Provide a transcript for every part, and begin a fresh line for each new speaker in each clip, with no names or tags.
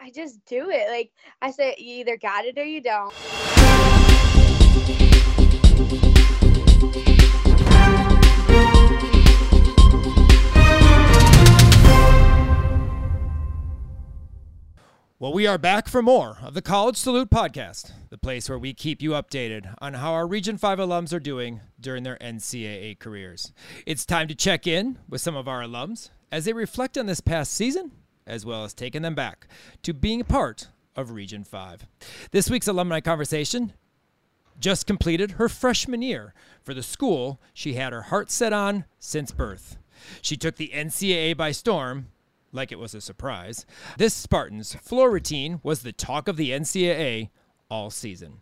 I just do it. Like I said, you either got it or you don't.
Well, we are back for more of the College Salute podcast, the place where we keep you updated on how our Region 5 alums are doing during their NCAA careers. It's time to check in with some of our alums as they reflect on this past season, as well as taking them back to being part of Region 5. This week's alumni conversation just completed her freshman year for the school she had her heart set on since birth. She took the NCAA by storm like it was a surprise. This Spartans floor routine was the talk of the NCAA all season.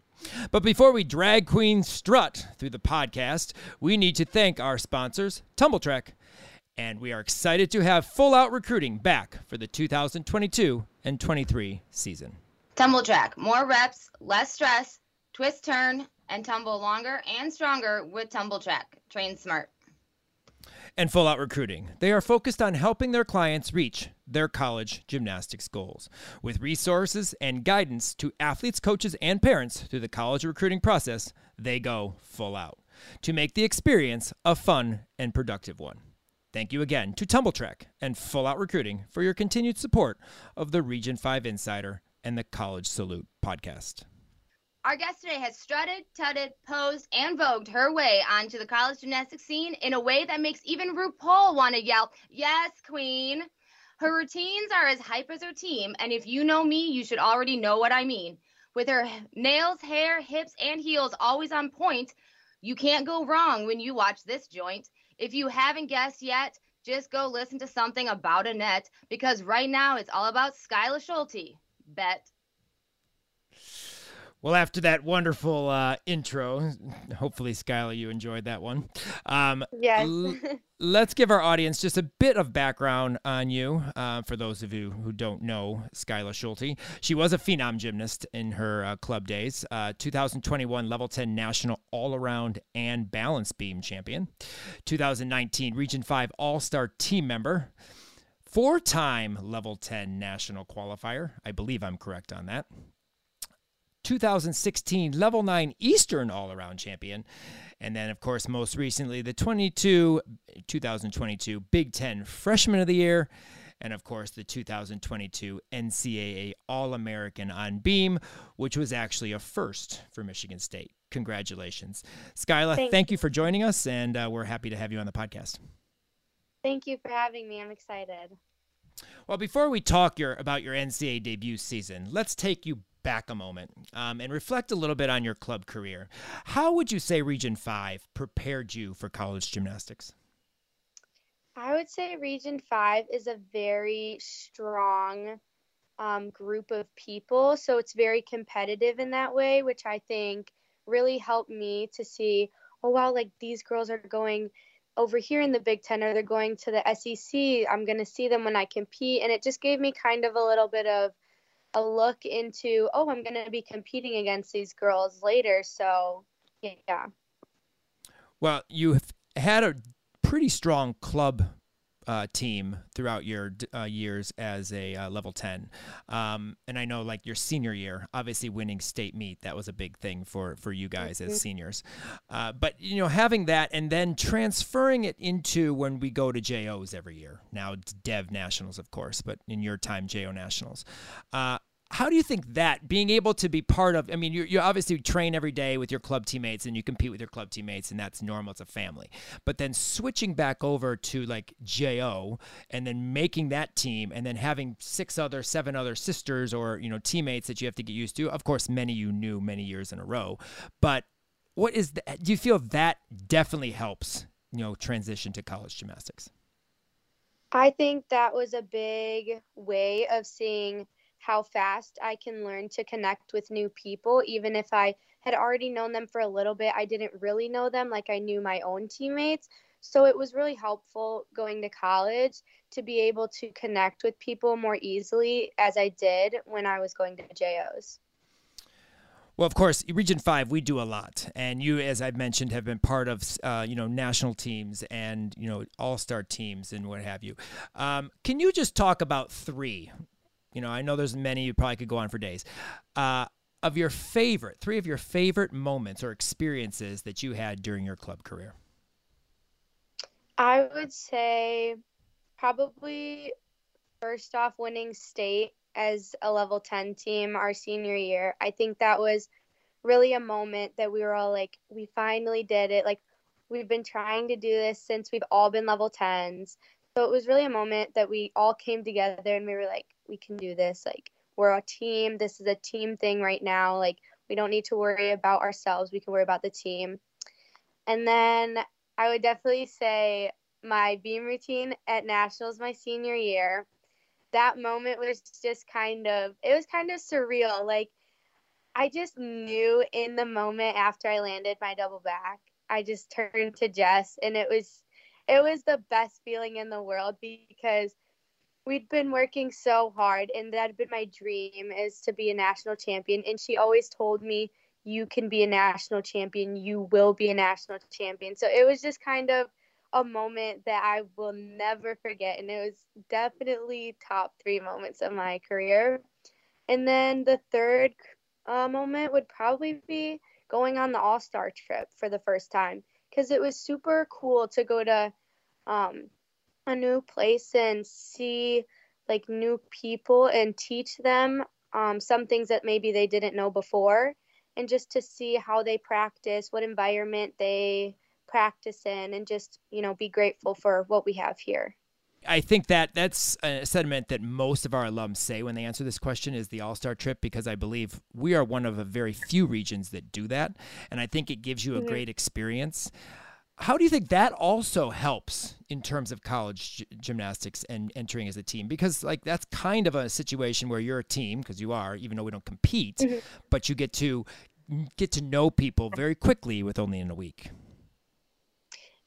But before we drag Queen strut through the podcast, we need to thank our sponsors, Tumbl Trak, and we are excited to have full out recruiting back for the 2022 and 23 season.
Tumbl Trak, more reps, less stress, twist, turn, and tumble longer and stronger with Tumbl Trak. Train smart
and Full Out Recruiting. They are focused on helping their clients reach their college gymnastics goals with resources and guidance to athletes, coaches, and parents through the college recruiting process. They go full out to make the experience a fun and productive one. Thank you again to Tumbl Trak and Full Out Recruiting for your continued support of the Region 5 Insider and the College Salute podcast.
Our guest today has strutted, tutted, posed, and vogued her way onto the college gymnastics scene in a way that makes even RuPaul want to yell, Yes, Queen. Her routines are as hype as her team, and if you know me, you should already know what I mean. With her nails, hair, hips, and heels always on point, you can't go wrong when you watch this joint. If you haven't guessed yet, just go listen to something about Annette because right now it's all about Skyla Schulte. Bet.
Well, after that wonderful uh, intro, hopefully, Skylar, you enjoyed that one. Um,
yes.
l- let's give our audience just a bit of background on you. Uh, for those of you who don't know Skylar Schulte, she was a phenom gymnast in her uh, club days. Uh, 2021 Level 10 National All Around and Balance Beam Champion. 2019 Region 5 All Star Team Member. Four time Level 10 National Qualifier. I believe I'm correct on that. 2016 Level 9 Eastern All Around Champion. And then, of course, most recently, the 22 2022 Big Ten Freshman of the Year. And of course, the 2022 NCAA All American on Beam, which was actually a first for Michigan State. Congratulations. Skyla, thank, thank you for joining us, and uh, we're happy to have you on the podcast.
Thank you for having me. I'm excited.
Well, before we talk your, about your NCAA debut season, let's take you back a moment um, and reflect a little bit on your club career. How would you say Region 5 prepared you for college gymnastics?
I would say Region 5 is a very strong um, group of people. So it's very competitive in that way, which I think really helped me to see, oh, wow, like these girls are going over here in the Big Ten or they're going to the SEC. I'm going to see them when I compete. And it just gave me kind of a little bit of a look into oh i'm going to be competing against these girls later so yeah.
Well you've had a pretty strong club uh, team throughout your uh, years as a uh, level 10 um, and i know like your senior year obviously winning state meet that was a big thing for for you guys as seniors. Uh, but you know having that and then transferring it into when we go to jos every year. Now it's dev nationals of course but in your time jo nationals. Uh, how do you think that being able to be part of i mean you, you obviously train every day with your club teammates and you compete with your club teammates and that's normal it's a family. But then switching back over to like jo and then making that team and then having six other seven other sisters or you know teammates that you have to get used to of course many you knew many years in a row. But what is the, do you feel that definitely helps you know transition to college gymnastics?
I think that was a big way of seeing how fast I can learn to connect with new people, even if I had already known them for a little bit. I didn't really know them like I knew my own teammates. So it was really helpful going to college to be able to connect with people more easily as I did when I was going to JOs.
Well, of course, Region Five, we do a lot, and you, as I've mentioned, have been part of uh, you know national teams and you know all star teams and what have you. Um, can you just talk about three You know, I know there's many. You probably could go on for days. Uh, of your favorite, three of your favorite moments or experiences that you had during your club career.
I would say probably first off winning state as a level 10 team our senior year. I think that was really a moment that we were all like, we finally did it. Like, we've been trying to do this since we've all been level 10s. So it was really a moment that we all came together and we were like, we can do this. Like, we're a team. This is a team thing right now. Like, we don't need to worry about ourselves. We can worry about the team. And then I would definitely say my beam routine at nationals my senior year. That moment was just kind of it was kind of surreal. Like I just knew in the moment after I landed my double back, I just turned to Jess and it was it was the best feeling in the world because we'd been working so hard and that had been my dream is to be a national champion and she always told me you can be a national champion you will be a national champion so it was just kind of a moment that I will never forget. And it was definitely top three moments of my career. And then the third uh, moment would probably be going on the All Star trip for the first time because it was super cool to go to um, a new place and see like new people and teach them um, some things that maybe they didn't know before and just to see how they practice, what environment they practice in and just, you know, be grateful for what we have here.
I think that that's a sentiment that most of our alums say when they answer this question is the All Star trip because I believe we are one of a very few regions that do that. And I think it gives you a mm-hmm. great experience. How do you think that also helps in terms of college g- gymnastics and entering as a team? Because like that's kind of a situation where you're a team because you are, even though we don't compete, mm-hmm. but you get to get to know people very quickly with only in a week.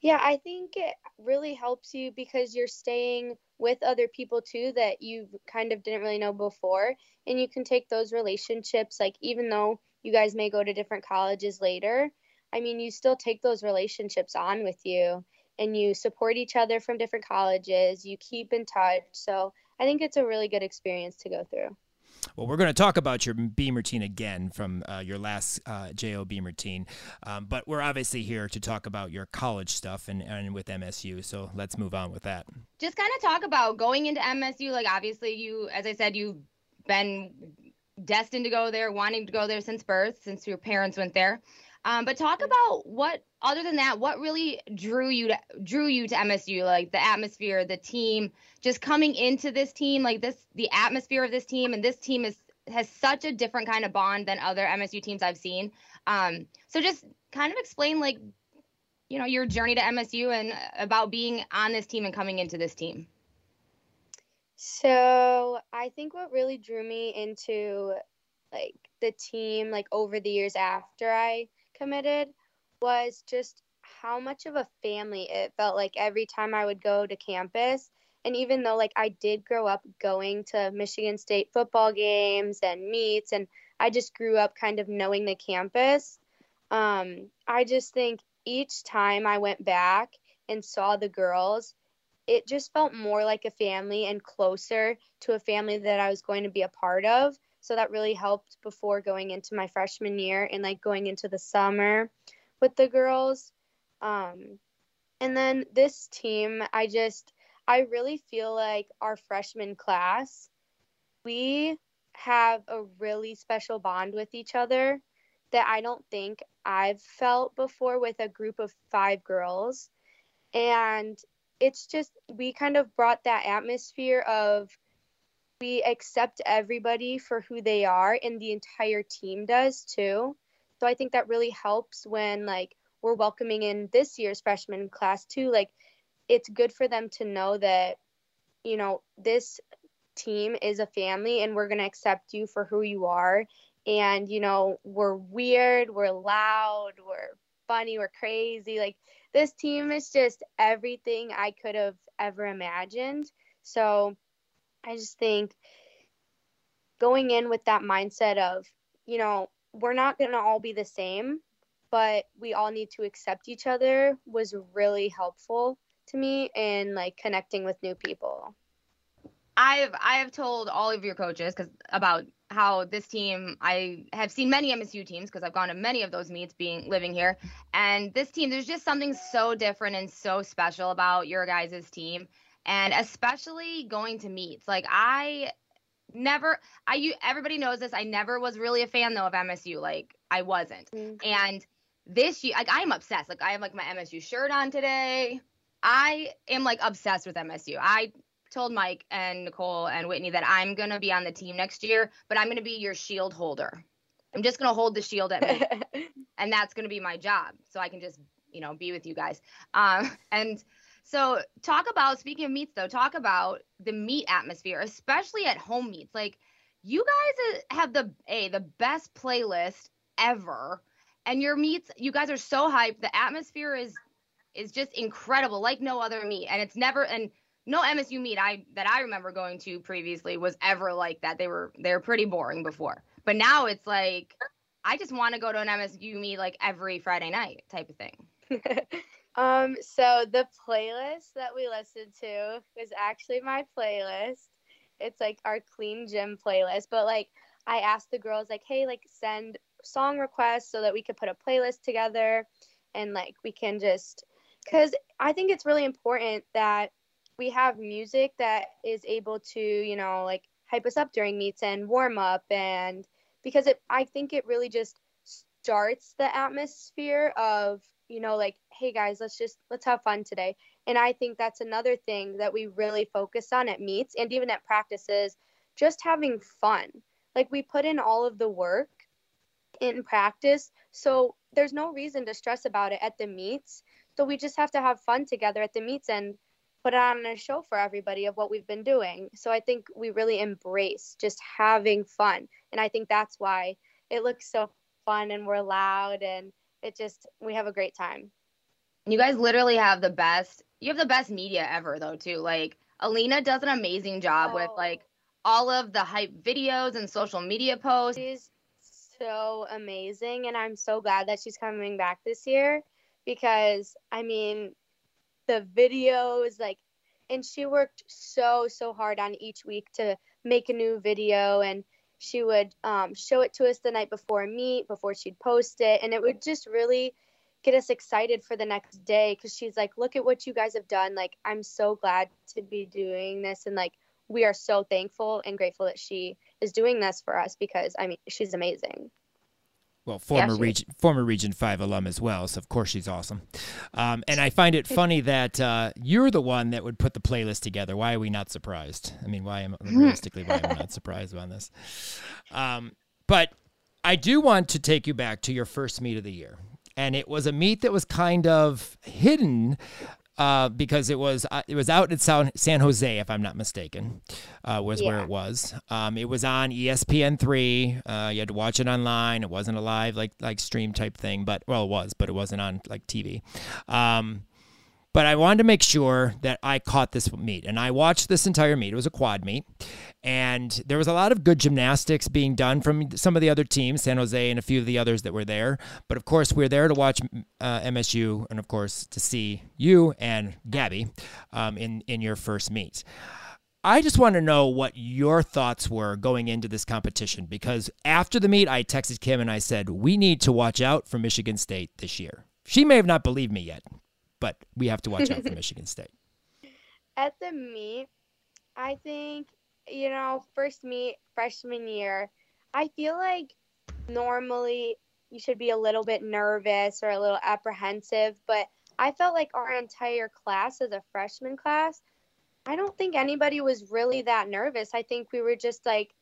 Yeah, I think it really helps you because you're staying with other people too that you kind of didn't really know before. And you can take those relationships, like, even though you guys may go to different colleges later, I mean, you still take those relationships on with you and you support each other from different colleges, you keep in touch. So I think it's a really good experience to go through.
Well, we're going to talk about your beam routine again from uh, your last uh, JO beam routine, um, but we're obviously here to talk about your college stuff and, and with MSU. So let's move on with that.
Just kind of talk about going into MSU. Like, obviously, you, as I said, you've been destined to go there, wanting to go there since birth, since your parents went there. Um, but talk about what, other than that, what really drew you to drew you to MSU, like the atmosphere, the team, just coming into this team, like this, the atmosphere of this team, and this team is has such a different kind of bond than other MSU teams I've seen. Um, so just kind of explain, like, you know, your journey to MSU and about being on this team and coming into this team.
So I think what really drew me into like the team, like over the years after I committed was just how much of a family it felt like every time I would go to campus. And even though like I did grow up going to Michigan State football games and meets and I just grew up kind of knowing the campus, um, I just think each time I went back and saw the girls, it just felt more like a family and closer to a family that I was going to be a part of. So that really helped before going into my freshman year and like going into the summer with the girls. Um, and then this team, I just, I really feel like our freshman class, we have a really special bond with each other that I don't think I've felt before with a group of five girls. And it's just, we kind of brought that atmosphere of, we accept everybody for who they are and the entire team does too. So i think that really helps when like we're welcoming in this year's freshman class too. Like it's good for them to know that you know this team is a family and we're going to accept you for who you are. And you know we're weird we're loud we're funny we're crazy. Like this team is just everything i could have ever imagined. So I just think going in with that mindset of, you know, we're not going to all be the same, but we all need to accept each other was really helpful to me in like connecting with new people.
I've I have told all of your coaches because about how this team I have seen many MSU teams because I've gone to many of those meets being living here and this team there's just something so different and so special about your guys' team and especially going to meets like I never I you everybody knows this I never was really a fan though of MSU like I wasn't mm-hmm. and this year like I'm obsessed like I have like my MSU shirt on today I am like obsessed with MSU I told Mike and Nicole and Whitney that I'm going to be on the team next year, but I'm going to be your shield holder. I'm just going to hold the shield at me. and that's going to be my job. So I can just, you know, be with you guys. Um, and so talk about, speaking of meets though, talk about the meet atmosphere, especially at home meets. Like you guys uh, have the, a, the best playlist ever. And your meets, you guys are so hyped. The atmosphere is, is just incredible, like no other meet. And it's never, and no MSU meet I that I remember going to previously was ever like that. They were they were pretty boring before. But now it's like I just want to go to an MSU meet like every Friday night type of thing.
um so the playlist that we listened to was actually my playlist. It's like our clean gym playlist, but like I asked the girls like, "Hey, like send song requests so that we could put a playlist together and like we can just cuz I think it's really important that we have music that is able to, you know, like hype us up during meets and warm up and because it I think it really just starts the atmosphere of, you know, like, hey guys, let's just let's have fun today. And I think that's another thing that we really focus on at meets and even at practices, just having fun. Like we put in all of the work in practice, so there's no reason to stress about it at the meets. So we just have to have fun together at the meets and put on a show for everybody of what we've been doing. So I think we really embrace just having fun. And I think that's why it looks so fun and we're loud and it just, we have a great time.
You guys literally have the best, you have the best media ever though, too. Like Alina does an amazing job oh. with like all of the hype videos and social media posts.
She's so amazing. And I'm so glad that she's coming back this year because I mean, the videos like and she worked so so hard on each week to make a new video and she would um, show it to us the night before meet before she'd post it and it would just really get us excited for the next day because she's like look at what you guys have done. Like i'm so glad to be doing this and like we are so thankful and grateful that she is doing this for us because i mean she's amazing
well, former yeah, region former Region Five alum as well. So of course she's awesome. Um, and I find it funny that uh, you're the one that would put the playlist together. Why are we not surprised? I mean, why am realistically why am I not surprised on this? Um, but I do want to take you back to your first meet of the year. And it was a meet that was kind of hidden uh, because it was uh, it was out at San, San Jose, if I'm not mistaken, uh, was yeah. where it was. Um, it was on ESPN three. Uh, you had to watch it online. It wasn't a live like like stream type thing, but well, it was, but it wasn't on like TV. Um, but I wanted to make sure that I caught this meet. And I watched this entire meet. It was a quad meet. And there was a lot of good gymnastics being done from some of the other teams, San Jose and a few of the others that were there. But of course, we are there to watch uh, MSU and, of course, to see you and Gabby um, in, in your first meet. I just want to know what your thoughts were going into this competition because after the meet, I texted Kim and I said, We need to watch out for Michigan State this year. She may have not believed me yet, but we have to watch out for Michigan State.
At the meet, I think, you know, first meet freshman year, I feel like normally you should be a little bit nervous or a little apprehensive, but I felt like our entire class as a freshman class, I don't think anybody was really that nervous. I think we were just like,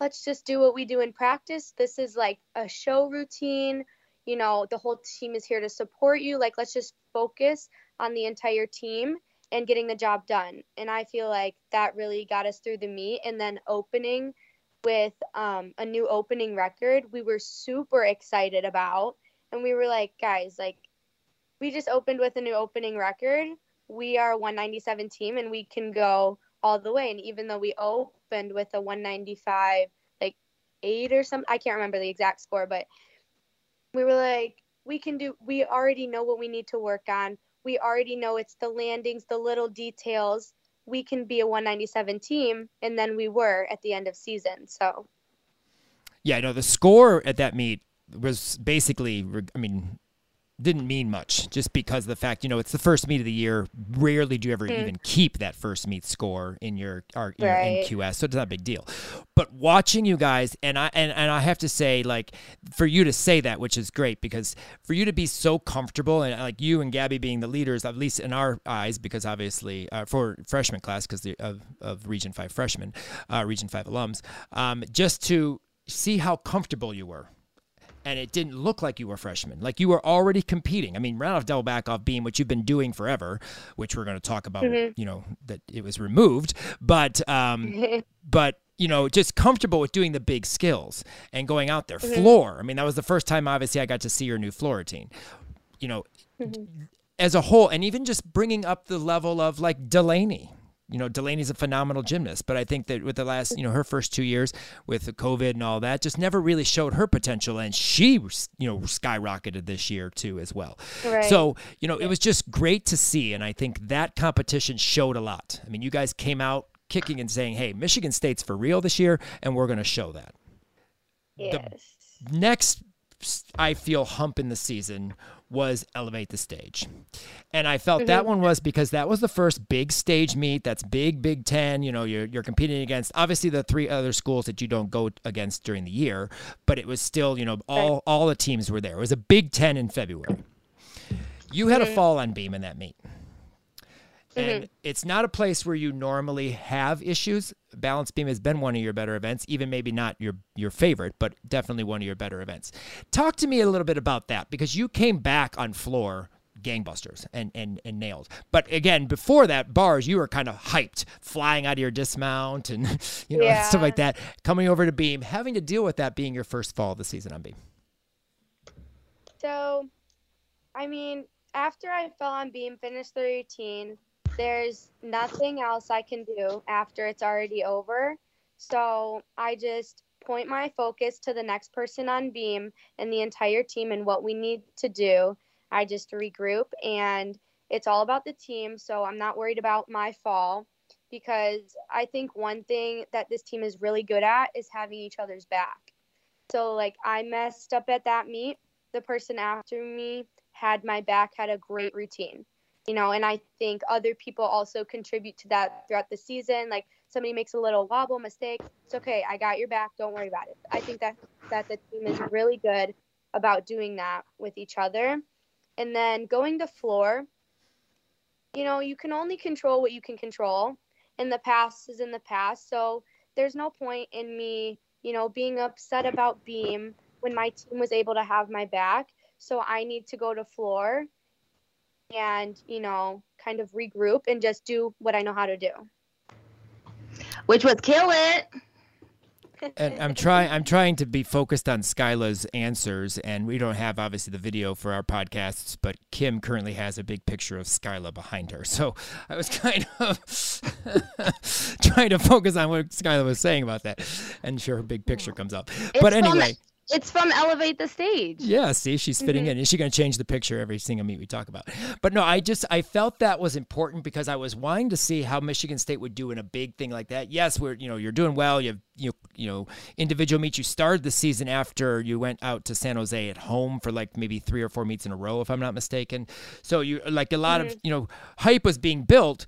let's just do what we do in practice. This is like a show routine you know, the whole team is here to support you. Like, let's just focus on the entire team and getting the job done. And I feel like that really got us through the meet. And then opening with um, a new opening record, we were super excited about. And we were like, guys, like, we just opened with a new opening record. We are a 197 team and we can go all the way. And even though we opened with a 195, like eight or something, I can't remember the exact score, but we were like, we can do, we already know what we need to work on. We already know it's the landings, the little details. we can be a 197 team, and then we were at the end of season. So.
Yeah, no, the score at that meet was basically, I mean, didn't mean much just because of the fact you know it's the first meet of the year rarely do you ever mm. even keep that first meet score in your, our, right. your nqs so it's not a big deal but watching you guys and i and, and i have to say like for you to say that which is great because for you to be so comfortable and like you and gabby being the leaders at least in our eyes because obviously uh, for freshman class because of, of region 5 freshmen uh, region 5 alums um, just to see how comfortable you were and it didn't look like you were freshmen. Like you were already competing. I mean, round off double back off beam, which you've been doing forever, which we're going to talk about. Mm-hmm. You know that it was removed, but um, but you know, just comfortable with doing the big skills and going out there. Mm-hmm. Floor. I mean, that was the first time, obviously, I got to see your new floor routine. You know, mm-hmm. as a whole, and even just bringing up the level of like Delaney you know, Delaney's a phenomenal gymnast, but I think that with the last, you know, her first two years with the COVID and all that, just never really showed her potential, and she, you know, skyrocketed this year too as well. Right. So, you know, it was just great to see, and I think that competition showed a lot. I mean, you guys came out kicking and saying, "Hey, Michigan State's for real this year, and we're going to show that."
Yes.
The next, I feel hump in the season was Elevate the Stage. And I felt mm-hmm. that one was because that was the first big stage meet. That's big Big Ten. You know, you're, you're competing against obviously the three other schools that you don't go against during the year, but it was still, you know, all, right. all the teams were there. It was a Big Ten in February. You had mm-hmm. a fall on beam in that meet. And mm-hmm. it's not a place where you normally have issues. Balance beam has been one of your better events, even maybe not your your favorite, but definitely one of your better events. Talk to me a little bit about that because you came back on floor gangbusters and, and, and nailed. But again, before that, bars, you were kind of hyped, flying out of your dismount and you know yeah. stuff like that. Coming over to beam, having to deal with that being your first fall of the season on beam.
So, I mean, after I fell on beam, finished the routine, there's nothing else I can do after it's already over. So I just point my focus to the next person on beam and the entire team and what we need to do. I just regroup and it's all about the team. So I'm not worried about my fall because I think one thing that this team is really good at is having each other's back. So, like, I messed up at that meet. The person after me had my back, had a great routine you know, and I think other people also contribute to that throughout the season. Like somebody makes a little wobble mistake, it's okay. I got your back. Don't worry about it. I think that that the team is really good about doing that with each other. And then going to floor, you know, you can only control what you can control. And the past is in the past. So there's no point in me, you know, being upset about beam when my team was able to have my back. So I need to go to floor and, you know, kind of regroup and just do what I know how to do.
Which was kill it.
and I'm trying I'm trying to be focused on Skyla's answers and we don't have obviously the video for our podcasts, but Kim currently has a big picture of Skyla behind her. So I was kind of trying to focus on what Skyla was saying about that. And sure her big picture mm. comes up. It's but anyway.
It's from Elevate the Stage.
Yeah, see, she's fitting mm-hmm. in. Is she going to change the picture every single meet we talk about? But no, I just I felt that was important because I was wanting to see how Michigan State would do in a big thing like that. Yes, we're you know you're doing well. You have you you know individual meets. You started the season after you went out to San Jose at home for like maybe three or four meets in a row, if I'm not mistaken. So you like a lot mm-hmm. of you know hype was being built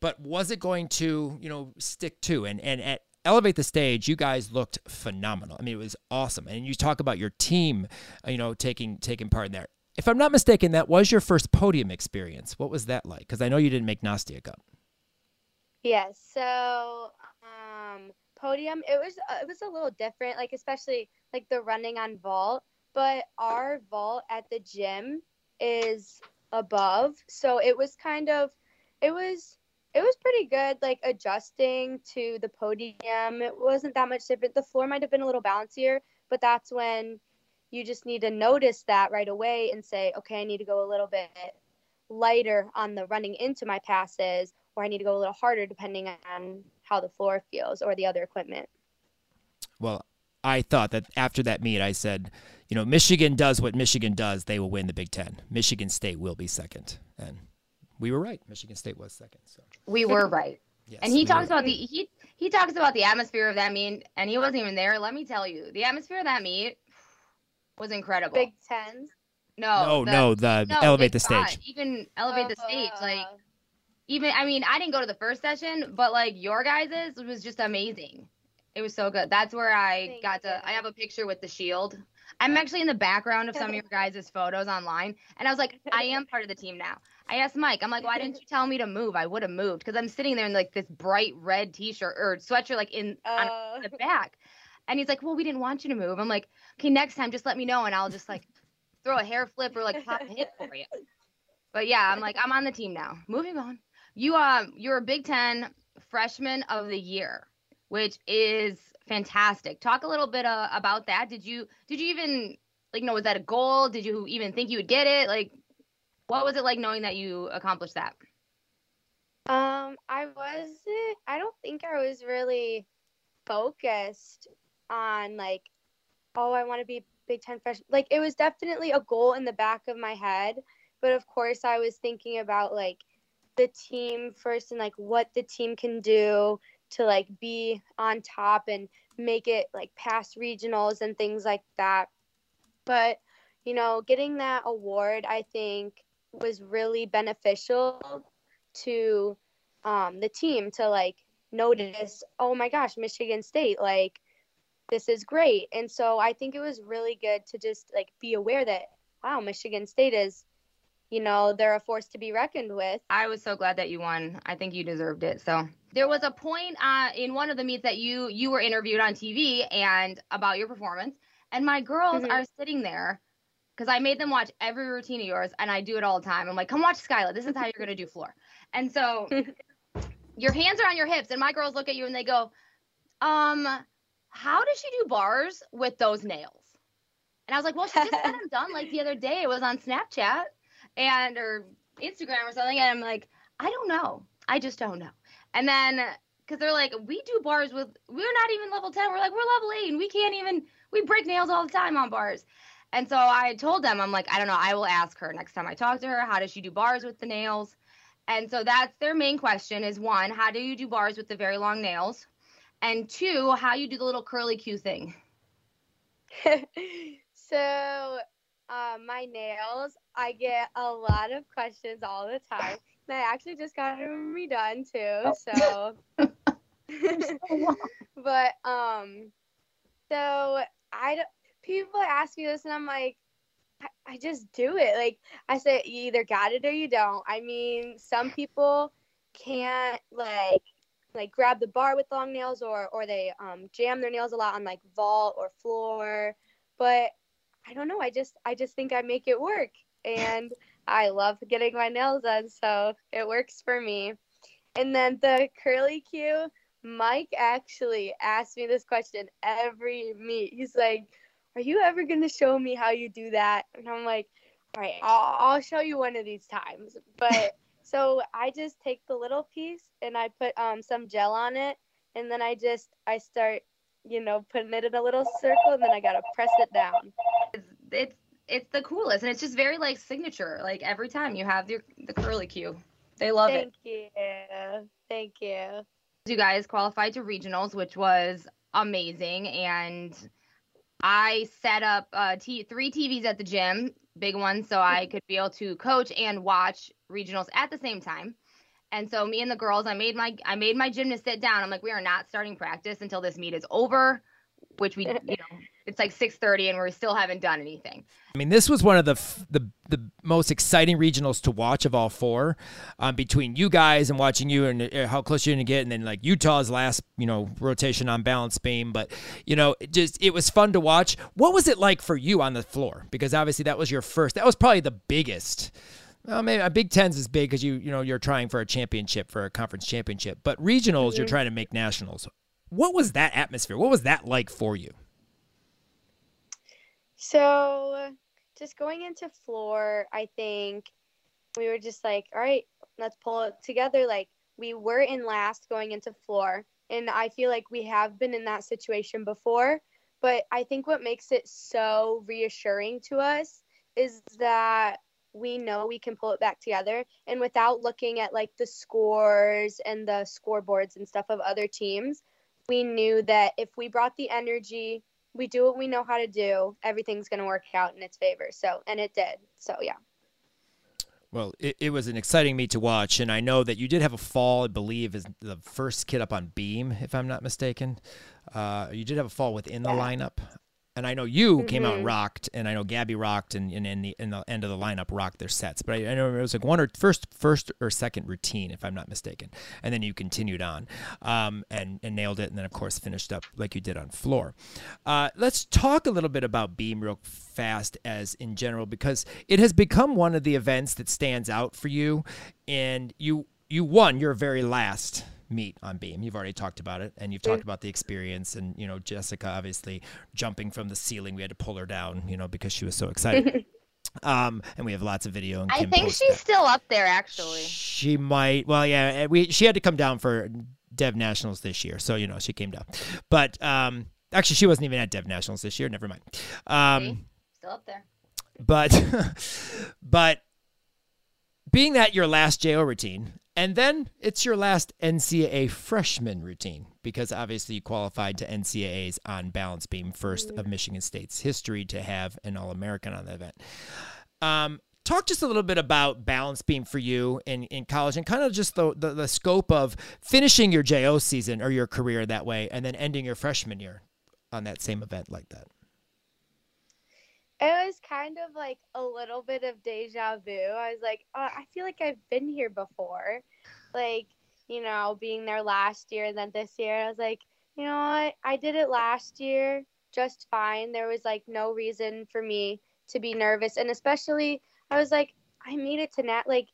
but was it going to you know stick to and and at elevate the stage you guys looked phenomenal. I mean it was awesome. And you talk about your team you know taking taking part in there. If i'm not mistaken that was your first podium experience. What was that like? Because i know you didn't make nastia cup
yes so um podium it was uh, it was a little different like especially like the running on vault but our vault at the gym is above. So it was kind of it was it was pretty good, like adjusting to the podium. It wasn't that much different. The floor might have been a little bouncier, but that's when you just need to notice that right away and say, okay, I need to go a little bit lighter on the running into my passes, or I need to go a little harder depending on how the floor feels or the other equipment.
Well, I thought that after that meet, I said, you know, Michigan does what Michigan does, they will win the Big Ten. Michigan State will be second. And we were right. Michigan State was second. So
we were right. Yes, and he talks about the he he talks about the atmosphere of that meet, and he wasn't even there. Let me tell you, the atmosphere of that meet was incredible.
Big Ten.
No, no, the, no, the no, elevate the stage.
Even elevate the stage, uh-huh. like even I mean, I didn't go to the first session, but like your guys's was just amazing. It was so good. That's where I got to. I have a picture with the shield. I'm actually in the background of some of your guys' photos online, and I was like, I am part of the team now. I asked Mike, I'm like, why didn't you tell me to move? I would have moved because I'm sitting there in like this bright red T-shirt or sweatshirt, like in uh. on the back. And he's like, well, we didn't want you to move. I'm like, okay, next time, just let me know, and I'll just like throw a hair flip or like pop a hit for you. But yeah, I'm like, I'm on the team now. Moving on. You uh, you're a Big Ten freshman of the year, which is fantastic. Talk a little bit uh, about that. Did you did you even like you know was that a goal? Did you even think you would get it? Like, what was it like knowing that you accomplished that?
Um, I wasn't. I don't think I was really focused on like, oh, I want to be Big Ten freshman. Like, it was definitely a goal in the back of my head, but of course, I was thinking about like the team first and like what the team can do to like be on top and make it like past regionals and things like that. But, you know, getting that award, I think, was really beneficial to um, the team to like notice, oh my gosh, Michigan State, like, this is great. And so I think it was really good to just like be aware that, wow, Michigan State is you know, they're a force to be reckoned with.
I was so glad that you won. I think you deserved it. So there was a point uh, in one of the meets that you you were interviewed on TV and about your performance, and my girls mm-hmm. are sitting there because I made them watch every routine of yours, and I do it all the time. I'm like, come watch Skyla. This is how you're gonna do floor. And so your hands are on your hips, and my girls look at you and they go, um, how does she do bars with those nails? And I was like, well, she just had them done like the other day. It was on Snapchat and or Instagram or something. And I'm like, I don't know. I just don't know. And then because they're like, we do bars with, we're not even level 10. We're like, we're level eight and we can't even, we break nails all the time on bars. And so I told them, I'm like, I don't know. I will ask her next time I talk to her. How does she do bars with the nails? And so that's their main question is one, how do you do bars with the very long nails? And two, how you do the little curly Q thing.
so uh, my nails, I get a lot of questions all the time. And I actually just got them redone too. So, but um, so I people ask me this, and I'm like, I, I just do it. Like I say, you either got it or you don't. I mean, some people can't like like grab the bar with long nails or or they um, jam their nails a lot on like vault or floor but I don't know. I just I just think I make it work, and I love getting my nails done, so it works for me. And then the curly Q, Mike actually asked me this question every meet. He's like, "Are you ever gonna show me how you do that?" And I'm like, "All right, I'll, I'll show you one of these times." But so I just take the little piece and I put um some gel on it, and then I just I start you know, putting it in a little circle and then I gotta press it down.
It's it's, it's the coolest and it's just very like signature. Like every time you have your the curly Q. They love
Thank it. Thank you. Thank you.
You guys qualified to regionals, which was amazing. And I set up uh, t- three TVs at the gym, big ones, so I could be able to coach and watch regionals at the same time. And so me and the girls, I made my I made my gymnast sit down. I'm like, we are not starting practice until this meet is over, which we you know it's like 6:30 and we still haven't done anything.
I mean, this was one of the the the most exciting regionals to watch of all four, um, between you guys and watching you and uh, how close you're gonna get, and then like Utah's last you know rotation on balance beam. But you know, it just it was fun to watch. What was it like for you on the floor? Because obviously that was your first. That was probably the biggest well, maybe a Big Ten's is big because you you know you're trying for a championship for a conference championship, but regionals mm-hmm. you're trying to make nationals. What was that atmosphere? What was that like for you?
So, just going into floor, I think we were just like, all right, let's pull it together. Like we were in last going into floor, and I feel like we have been in that situation before. But I think what makes it so reassuring to us is that we know we can pull it back together. And without looking at like the scores and the scoreboards and stuff of other teams, we knew that if we brought the energy, we do what we know how to do, everything's going to work out in its favor. So, and it did. So, yeah.
Well, it, it was an exciting meet to watch, and I know that you did have a fall. I believe is the first kid up on beam, if I'm not mistaken. Uh, you did have a fall within the yeah. lineup. And I know you mm-hmm. came out and mm-hmm. rocked, and I know Gabby rocked, and, and in the in the end of the lineup rocked their sets. But I, I, know it was like one or first first or second routine, if I'm not mistaken, and then you continued on, um, and and nailed it, and then of course finished up like you did on floor. Uh, let's talk a little bit about beam real fast, as in general, because it has become one of the events that stands out for you, and you you won your very last meet on beam. You've already talked about it, and you've talked about the experience, and you know Jessica obviously jumping from the ceiling. We had to pull her down, you know, because she was so excited. um, and we have lots of video. And
I think she's that. still up there, actually.
She might. Well, yeah, we she had to come down for Dev Nationals this year, so you know she came down. But um, actually, she wasn't even at Dev Nationals this year. Never mind. Um,
still up there.
But but being that your last JO routine and then it's your last NCAA freshman routine because obviously you qualified to NCAAs on balance beam, first of Michigan State's history to have an All American on the event. Um, talk just a little bit about balance beam for you in, in college and kind of just the, the, the scope of finishing your JO season or your career that way and then ending your freshman year on that same event like that.
It was kind of like a little bit of deja vu. I was like, oh, I feel like I've been here before. Like, you know, being there last year and then this year. I was like, you know what? I did it last year just fine. There was like no reason for me to be nervous. And especially, I was like, I made it to Nat. Like,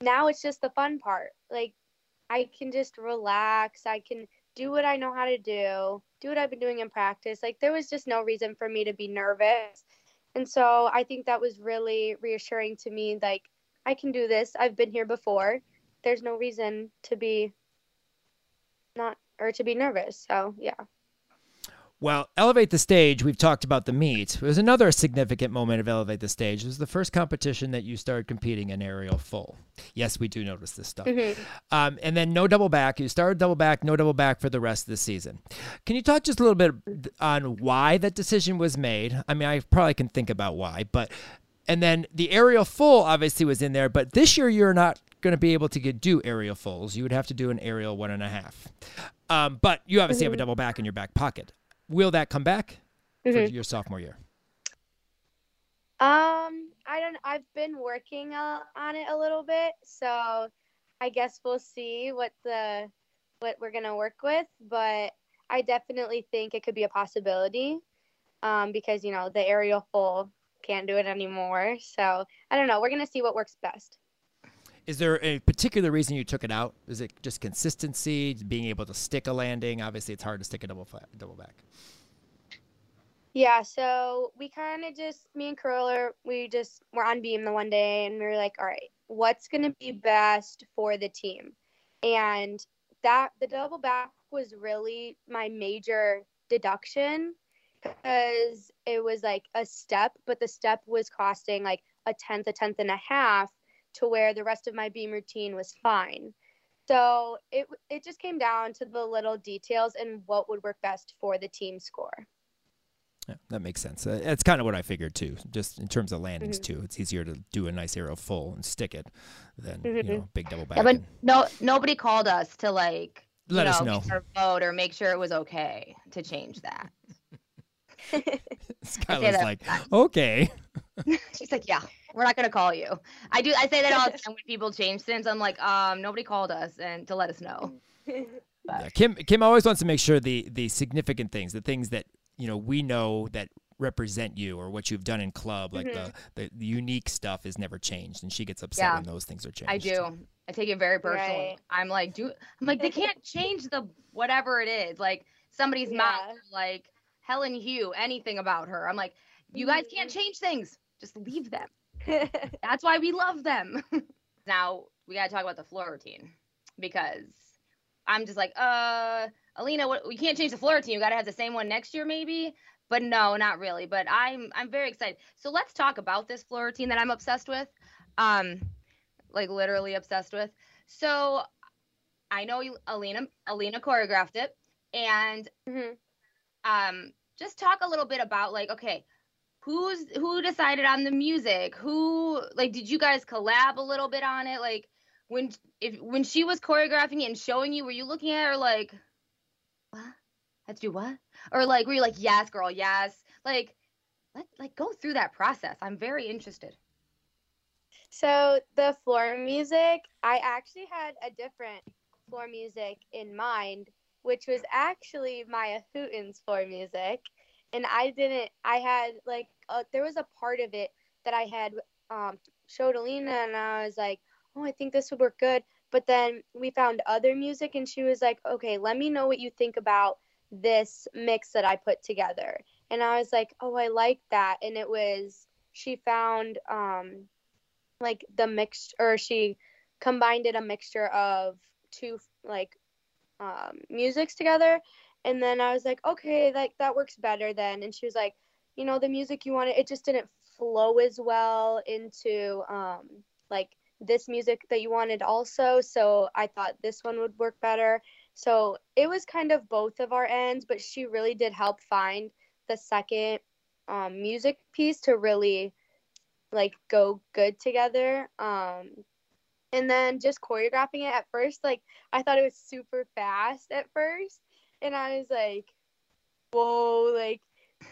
now it's just the fun part. Like, I can just relax. I can do what I know how to do, do what I've been doing in practice. Like, there was just no reason for me to be nervous. And so I think that was really reassuring to me. Like, I can do this. I've been here before. There's no reason to be not or to be nervous. So, yeah.
Well, Elevate the Stage, we've talked about the meet. It was another significant moment of Elevate the Stage. It was the first competition that you started competing in aerial full. Yes, we do notice this stuff. Mm-hmm. Um, and then no double back. You started double back, no double back for the rest of the season. Can you talk just a little bit on why that decision was made? I mean, I probably can think about why, but and then the aerial full obviously was in there, but this year you're not going to be able to get, do aerial fulls. You would have to do an aerial one and a half. Um, but you obviously mm-hmm. have a mm-hmm. double back in your back pocket will that come back mm-hmm. for your sophomore year?
Um, I don't. I've been working uh, on it a little bit, so I guess we'll see what the what we're gonna work with. But I definitely think it could be a possibility, um, because you know the aerial full can't do it anymore. So I don't know. We're gonna see what works best.
Is there a particular reason you took it out? Is it just consistency, being able to stick a landing? Obviously, it's hard to stick a double flat, double back.
Yeah, so we kind of just me and Curler, we just were on beam the one day, and we were like, all right, what's gonna be best for the team? And that the double back was really my major deduction because it was like a step, but the step was costing like a tenth, a tenth and a half to where the rest of my beam routine was fine. So it it just came down to the little details and what would work best for the team score.
Yeah, that makes sense. Uh, that's kind of what I figured too. Just in terms of landings mm-hmm. too, it's easier to do a nice aerial full and stick it than mm-hmm. you know big double back.
Yeah, but no, nobody called us to like let know, us know vote or make sure it was okay to change that.
Skylar's like, okay.
She's like, yeah, we're not gonna call you. I do. I say that all the time when people change things. I'm like, um, nobody called us and to let us know.
Yeah, Kim Kim always wants to make sure the the significant things, the things that you know we know that represent you or what you've done in club, like mm-hmm. the, the, the unique stuff is never changed, and she gets upset yeah, when those things are changed.
I do. I take it very personally. Right. I'm like, do I'm like they can't change the whatever it is, like somebody's yeah. mouth, like Helen Hu, anything about her. I'm like, you guys can't mm-hmm. change things. Just leave them. That's why we love them. now we gotta talk about the floor routine because I'm just like, uh, Alina, what, we can't change the floor routine. You gotta have the same one next year, maybe. But no, not really. But I'm I'm very excited. So let's talk about this floor routine that I'm obsessed with. Um, like literally obsessed with. So I know you, Alina Alina choreographed it, and
Mhm.
um, just talk a little bit about like okay, who's who decided on the music? Who like did you guys collab a little bit on it? Like when if when she was choreographing it and showing you, were you looking at her like, what? To do what? Or like were you like, yes, girl, yes? Like let like go through that process. I'm very interested.
So the floor music, I actually had a different floor music in mind, which was actually Maya Hooten's floor music, and I didn't. I had like uh, there was a part of it that I had um, showed Alina, and I was like, oh, I think this would work good. But then we found other music, and she was like, okay, let me know what you think about this mix that I put together. And I was like, oh, I like that. And it was she found um like the mix or she combined it a mixture of two like um musics together and then I was like okay like that works better then. And she was like you know the music you wanted it just didn't flow as well into um like this music that you wanted also. So I thought this one would work better. So it was kind of both of our ends but she really did help find the second um, music piece to really like go good together. Um, and then just choreographing it at first, like I thought it was super fast at first, and I was like, "Whoa!" Like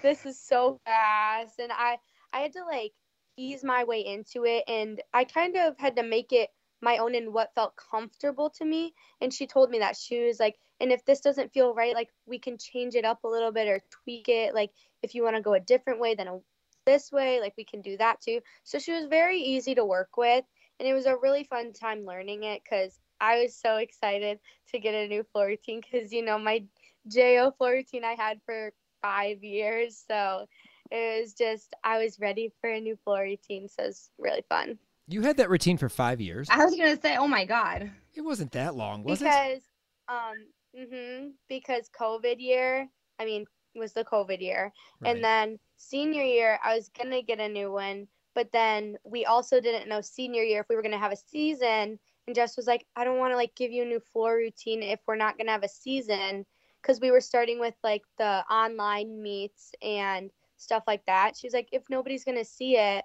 this is so fast, and I I had to like ease my way into it, and I kind of had to make it my own and what felt comfortable to me. And she told me that she was like, and if this doesn't feel right, like we can change it up a little bit or tweak it. Like if you want to go a different way than a, this way, like we can do that too. So she was very easy to work with, and it was a really fun time learning it because I was so excited to get a new floor routine because you know my JO floor routine I had for five years, so it was just I was ready for a new floor routine, so it was really fun.
You had that routine for five years.
I was gonna say, oh my god.
It wasn't that long, was
because,
it?
um, mhm, because COVID year, I mean, was the COVID year,
Right.
and then senior year, I was gonna get a new one, but then we also didn't know senior year if we were gonna have a season, and Jess was like, I don't want to like give you a new floor routine if we're not gonna have a season, because we were starting with like the online meets and stuff like that. She's like, if nobody's gonna see it,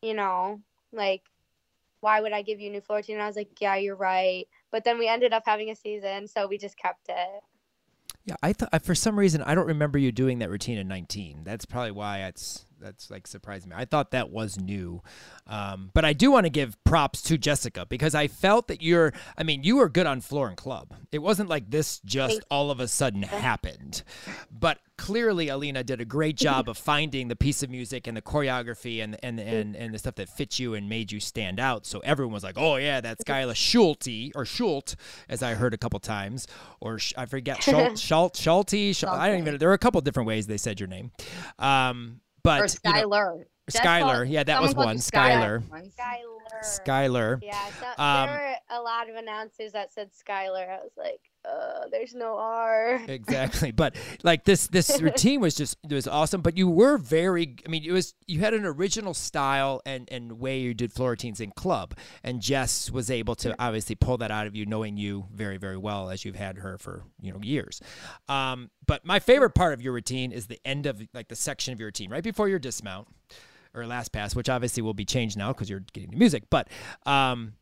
you know, like why would I give you a new floor routine? And I was like, yeah, you're right. But then we ended up having a season, so we just kept it.
Yeah, I thought for some reason I don't remember you doing that routine in 19. That's probably why it's that's like surprising me. I thought that was new, um, but I do want to give props to Jessica because I felt that you're. I mean, you were good on floor and club. It wasn't like this just all of a sudden happened, but clearly Alina did a great job of finding the piece of music and the choreography and and and and the stuff that fit you and made you stand out. So everyone was like, "Oh yeah, that's Skyla Schulte or Schult," as I heard a couple times, or Sh- I forget Schult Schult Schulte. Schul- I don't even. There were a couple different ways they said your name, um, but
Or
you know,
Skylar. Jess
Skylar,
called-
yeah, that was one.
you
Skylar.
Skylar.
Skylar.
Yeah, so,
Um,
there were a lot of announcers that said Skylar. I was like, uh, there's no R.
exactly but like this this routine was just it was awesome but you were very i mean it was you had an original style and and way you did floor routines in club and jess was able to obviously pull that out of you knowing you very very well as you've had her for you know years um but my favorite part of your routine is the end of like the section of your routine right before your dismount or last pass which obviously will be changed now because you're getting the music but um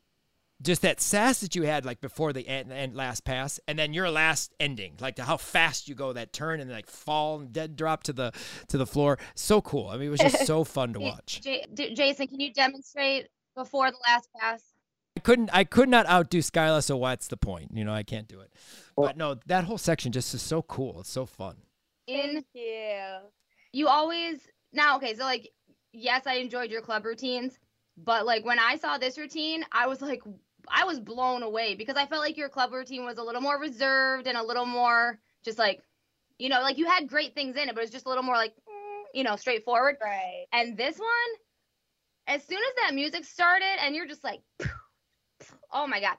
just that sass that you had like before the end, end last pass and then your last ending like how fast you go that turn and like fall and dead drop to the to the floor. So cool. I mean it was just so fun to
Hey,
watch.
J- D- Jason, can you demonstrate before the last pass?
i couldn't i could not outdo skyla so what's the point? You know i can't do it. But no that whole section just is so cool. It's so fun.
In
Yeah.
you always now okay, so like yes, I enjoyed your club routines, but like when I saw this routine, I was like I was blown away because I felt like your club routine was a little more reserved and a little more just like you know, like you had great things in it, but it was just a little more like mm, you know, straightforward.
Right.
And this one, as soon as that music started, and you're just like, oh my god,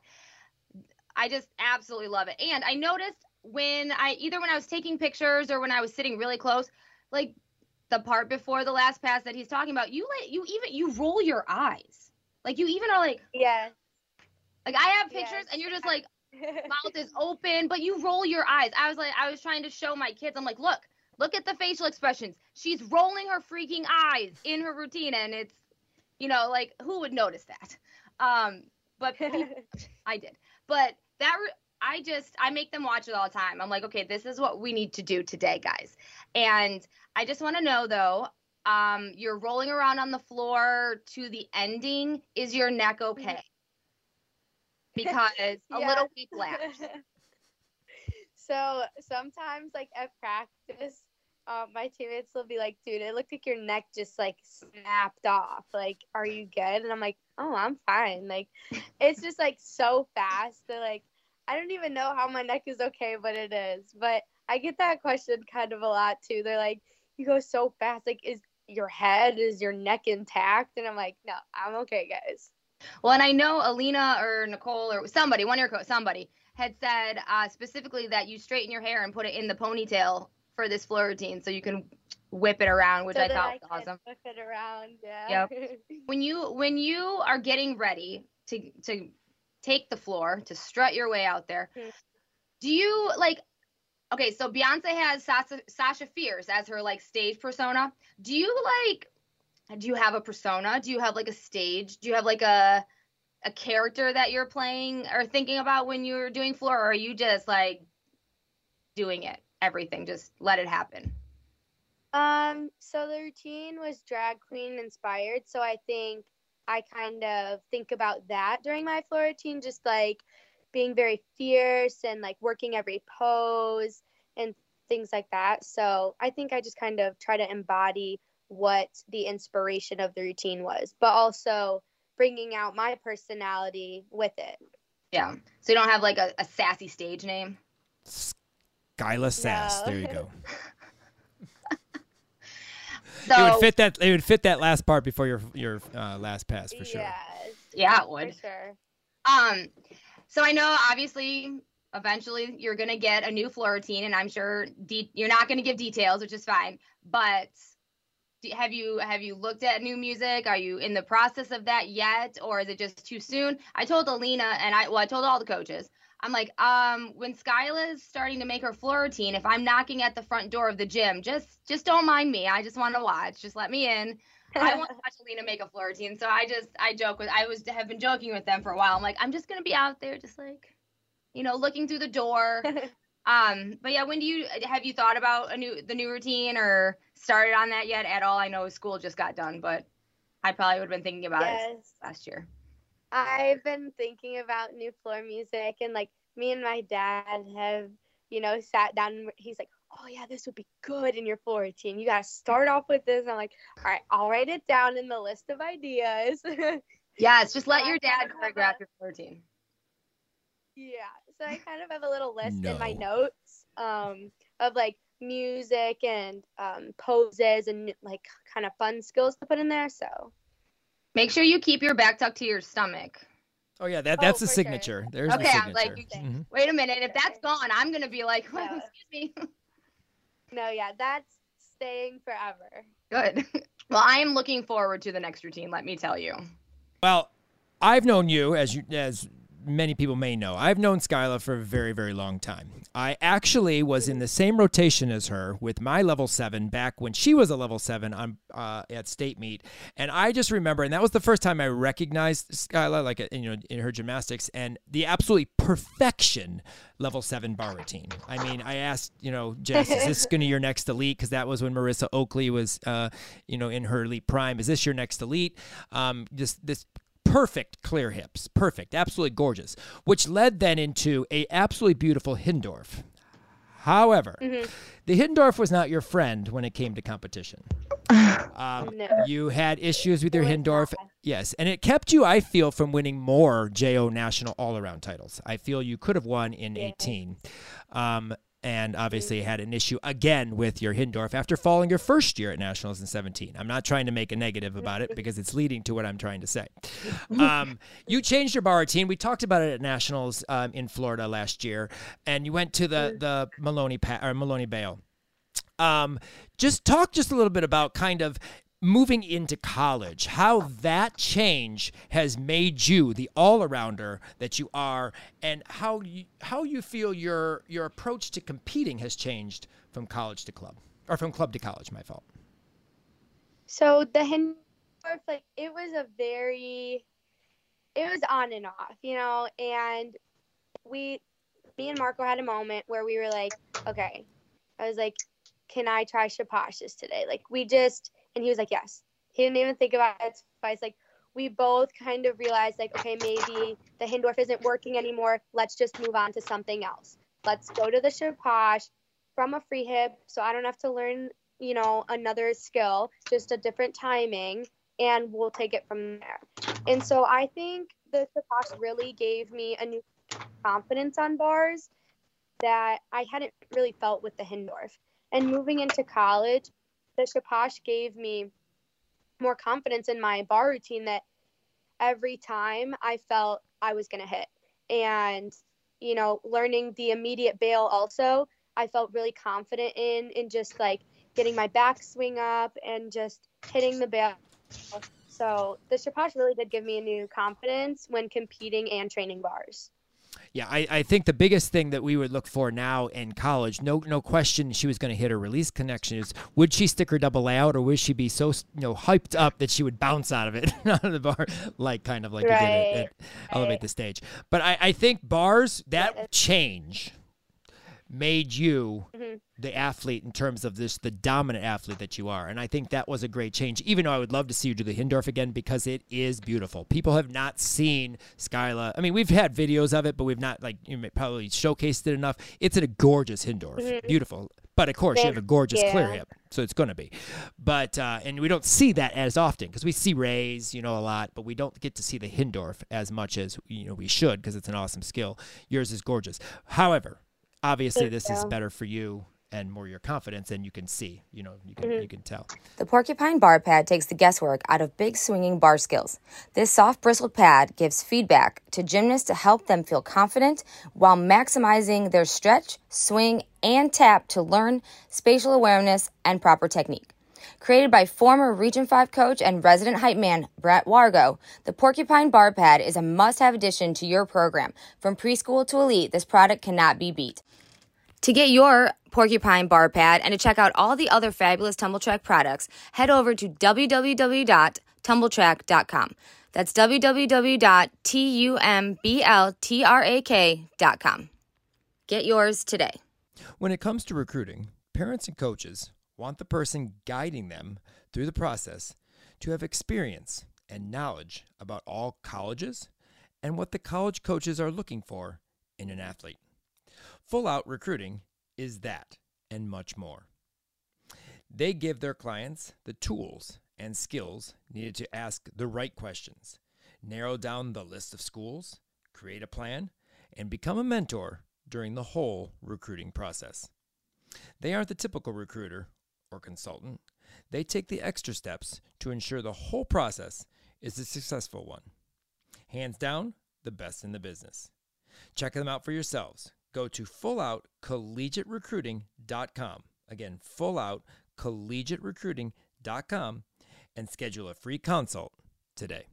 I just absolutely love it. And I noticed when I either when I was taking pictures or when I was sitting really close, like the part before the last pass that he's talking about, you let you even you roll your eyes. Like you even are like,
Yeah.
Like I have pictures
Yes.
and you're just like mouth is open, but you roll your eyes. I was like, I was trying to show my kids. I'm like, look, look at the facial expressions. She's rolling her freaking eyes in her routine, and it's, you know, like who would notice that? Um, but people, I did. But that re- I just I make them watch it all the time. I'm like, okay, this is what we need to do today, guys. And I just want to know though, um, you're rolling around on the floor to the ending. Is your neck okay? Because a little whiplash.
so sometimes, like at practice, um, my teammates will be like, "Dude, it looked like your neck just like snapped off. Like, are you good?" And I'm like, "Oh, I'm fine." Like, it's just like so fast. They're like, I don't even know how my neck is okay, but it is. But I get that question kind of a lot too. They're like, "You go so fast. Like, is your head is your neck intact?" And I'm like, "No, I'm okay, guys."
Well, and I know Alina or Nicole or somebody, one of your co- somebody had said uh, specifically that you straighten your hair and put it in the ponytail for this floor routine, so you can whip it around, which
so
I thought was
can
awesome.
Whip it around. Yeah.
When you when you are getting ready to to take the floor to strut your way out there,
Hmm.
do you like? Okay, so Beyonce has Sasha, Sasha Fierce as her like stage persona. Do you like? Do you have a persona? Do you have like a stage? Do you have like a a character that you're playing or thinking about when you're doing floor, or are you just like doing it, everything, just let it happen?
Um, so the routine was drag queen inspired, so I think I kind of think about that during my floor routine, just like being very fierce and like working every pose and things like that. So I think I just kind of try to embody what the inspiration of the routine was, but also bringing out my personality with it.
Yeah. So you don't have like a, a sassy stage name.
Skyla Sass.
No.
There you go.
So
it would fit that. It would fit that last part before your your uh, last pass for sure.
Yes,
yeah, it
for
would.
sure.
Um, so I know obviously eventually you're gonna get a new floor routine, and I'm sure de- you're not gonna give details, which is fine. But do, have you have you looked at new music? Are you in the process of that yet, or is it just too soon? I told Alina and I well I told all the coaches. I'm like, um, when Skyla is starting to make her floor routine, if I'm knocking at the front door of the gym, just just don't mind me. I just want to watch. Just let me in. I want to watch Alina make a floor routine. So I just I joke with I was have been joking with them for a while. I'm like, I'm just gonna be out there just like, you know, looking through the door. Um, but yeah, when do you have you thought about a new the new routine or started on that yet at all? I know school just got done, but I probably would have been thinking about it last year.
I've been thinking about new floor music, and like me and my dad have, you know, sat down. And he's like, "Oh yeah, this would be good in your floor routine. You gotta start off with this." I'm like, "All right, I'll write it down in the list of ideas."
Yes, just let your dad
kind
choreograph your floor routine.
yeah, so I kind of have a little list in my notes um, of like music and um, poses and like kind of fun skills to put in there. So
Make sure you keep your back tucked to your stomach.
Oh yeah, that
Oh,
that's the
for sure.
signature. There's
Okay,
the
I'm like,
signature.
you-
Mhm.
Wait a minute, if that's gone, I'm gonna be like,
Yeah.
excuse me.
no, yeah, that's staying forever.
Good. Well, I am looking forward to the next routine. Let me tell you.
Well, I've known you as you as many people may know. I've known Skyla for a very very long time. I actually was in the same rotation as her with my level seven back when she was a level seven on uh, at state meet, and I just remember, and that was the first time I recognized Skyla, like in, you know in her gymnastics, and the absolutely perfection level seven bar routine. I mean, I asked, you know, Jess, is this going to your next elite? Because that was when Marissa Oakley was, uh, you know, in her elite prime. Is this your next elite? Um, this this perfect clear hips, perfect, absolutely gorgeous, which led then into a absolutely beautiful Hindorf. However, the Hindorf was not your friend when it came to competition. Um,
No.
you had issues with your Hindorf, yes, and it kept you, I feel, from winning more JO national all-around titles. I feel you could have won in
Yeah.
18, um, and obviously had an issue again with your Hindorf after falling your first year at nationals in 17. I'm not trying to make a negative about it because it's leading to what I'm trying to say. Um, you changed your bar routine. We talked about it at nationals um, in Florida last year, and you went to the the Maloney pa- or Maloney bail. Um, just talk just a little bit about kind of moving into college, how that change has made you the all-arounder that you are, and how you, how you feel your your approach to competing has changed from college to club, or from club to college. My fault.
So the Hindorf, like it was a very, it was on and off, you know, and we, me and Marco had a moment where we were like, okay, I was like, can I try Shaposh's today? Like we just and he was like, yes. He didn't even think about it twice. Like we both kind of realized like, okay, maybe the Hindorf isn't working anymore. Let's just move on to something else. Let's go to the Shaposh from a free hip so I don't have to learn, you know, another skill, just a different timing, and we'll take it from there. And so I think the Shaposh really gave me a new confidence on bars that I hadn't really felt with the Hindorf. And moving into college, the Shaposh gave me more confidence in my bar routine that every time I felt I was going to hit. And, you know, learning the immediate bail also, I felt really confident in, in just like getting my back swing up and just hitting the bail. So the Shaposh really did give me a new confidence when competing and training bars.
Yeah, I, I think the biggest thing that we would look for now in college, no no question, she was going to hit her release connection. Is would she stick her double layout, or would she be so you know hyped up that she would bounce out of it out of the bar, like kind of like right. you did at, at right. Elevate the Stage? But I, I think bars that change made you mm-hmm. the athlete in terms of this the dominant athlete that you are and i think that was a great change even though i would love to see you do the hindorf again because it is beautiful people have not seen skyla i mean we've had videos of it but we've not like you may probably showcased it enough it's a gorgeous hindorf mm-hmm. beautiful but of course, you have a gorgeous yeah. clear hip, so it's going to be. But uh, and we don't see that as often because we see Rays, you know, a lot, but we don't get to see the Hindorf as much as you know we should because it's an awesome skill. Yours is gorgeous. However, obviously this is better for you and more your confidence and you can see you know you can mm-hmm. you can tell
the porcupine bar pad takes the guesswork out of big swinging bar skills this soft bristled pad gives feedback to gymnasts to help them feel confident while maximizing their stretch swing and tap to learn spatial awareness and proper technique Created by former Region 5 coach and resident hype man Brett Wargo, the Porcupine Bar Pad is a must have addition to your program. From preschool to elite, this product cannot be beat. To get your Porcupine Bar Pad and to check out all the other fabulous Tumbl Trak products, head over to www.tumbltrak.com. That's www.tumbltrak.com. Get yours today.
When it comes to recruiting, parents and coaches want the person guiding them through the process to have experience and knowledge about all colleges and what the college coaches are looking for in an athlete. Full Out Recruiting is that and much more. They give their clients the tools and skills needed to ask the right questions, narrow down the list of schools, create a plan, and become a mentor during the whole recruiting process. They aren't the typical recruiter or consultant, they take the extra steps to ensure the whole process is a successful one. Hands down, the best in the business. Check them out for yourselves. Go to fulloutcollegiaterecruiting.com. Again, fulloutcollegiaterecruiting.com and schedule a free consult today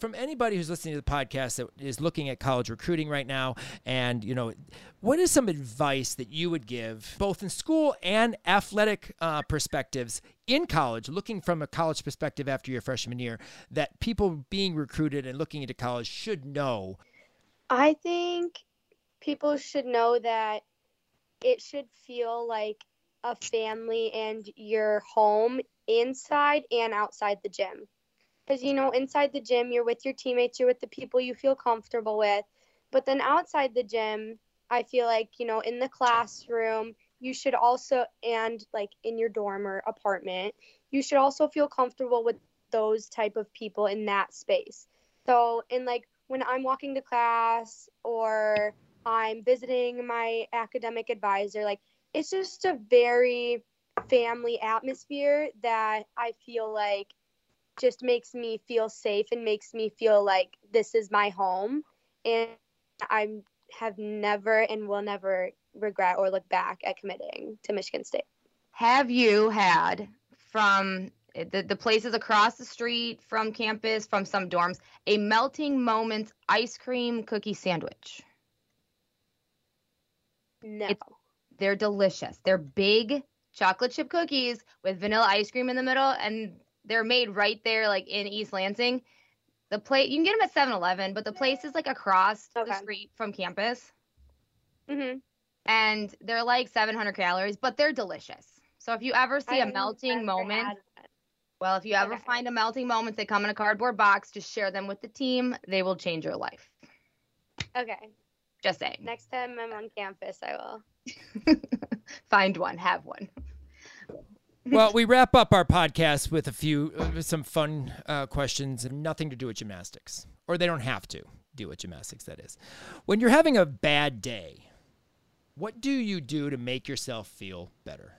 from anybody who's listening to the podcast that is looking at college recruiting right now and you know what is some advice that you would give both in school and athletic uh, perspectives in college looking from a college perspective after your freshman year that people being recruited and looking into college should know
i think people should know that it should feel like a family and your home inside and outside the gym. Because you know inside the gym you're with your teammates you're with the people you feel comfortable with. But then outside the gym i feel like you know in the classroom you should also and like in your dorm or apartment you should also feel comfortable with those type of people in that space. So in like when i'm walking to class or i'm visiting my academic advisor like it's just a very family atmosphere that i feel like just makes me feel safe and makes me feel like this is my home and I have never and will never regret or look back at committing to Michigan State.
Have you had from The, the place is across the street from campus, from some dorms. A Melting Moments ice cream cookie sandwich.
No.
It's- They're delicious. They're big chocolate chip cookies with vanilla ice cream in the middle, and they're made right there, like in East Lansing. The place you can get them at 7-Eleven, but the place is like across the street from campus,
hmm
and they're like 700 calories, but they're delicious. So if you ever see a melting moment, well, if you ever
Okay.
find a melting moment, they come in a cardboard box. Just share them with the team. They will change your life.
Okay.
Just saying.
Next time I'm on campus, I will.
Find one, have one.
well, we wrap up our podcast with a few, uh, some fun uh, questions and nothing to do with gymnastics, or they don't have to do with gymnastics. That is, when you're having a bad day, what do you do to make yourself feel better?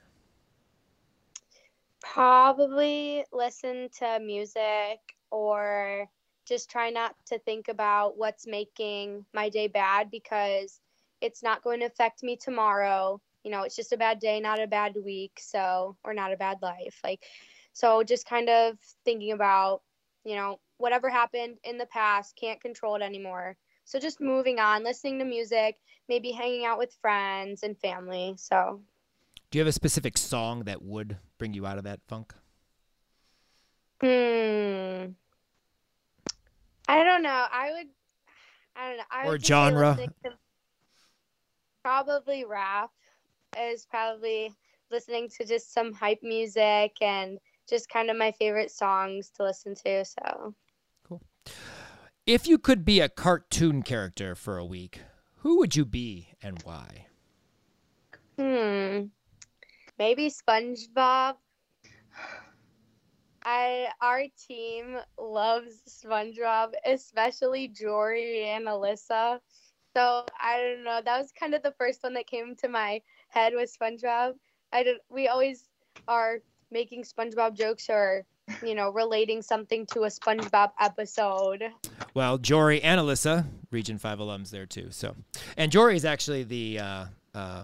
Probably listen to music or just try not to think about what's making my day bad because it's not going to affect me tomorrow. You know, it's just a bad day, not a bad week, so or not a bad life. Like so just kind of thinking about, you know, whatever happened in the past, can't control it anymore. So just moving on, listening to music, maybe hanging out with friends and family. So
Do you have a specific song that would bring you out of that funk?
Hmm. I don't know. I would. I don't know. I
Or
would just say
genre?
probably rap is probably listening to just some hype music and just kind of my favorite songs to listen to. So cool.
If you could be a cartoon character for a week, who would you be and why?
hmm, maybe SpongeBob. I our team loves SpongeBob, especially Jory and Alyssa. So I don't know. That was kind of the first one that came to my head was SpongeBob. I did, we always are making SpongeBob jokes or you know relating something to a SpongeBob episode.
Well, Jory and Alyssa, Region 5 alums there too. So, and Jory is actually the, uh, uh,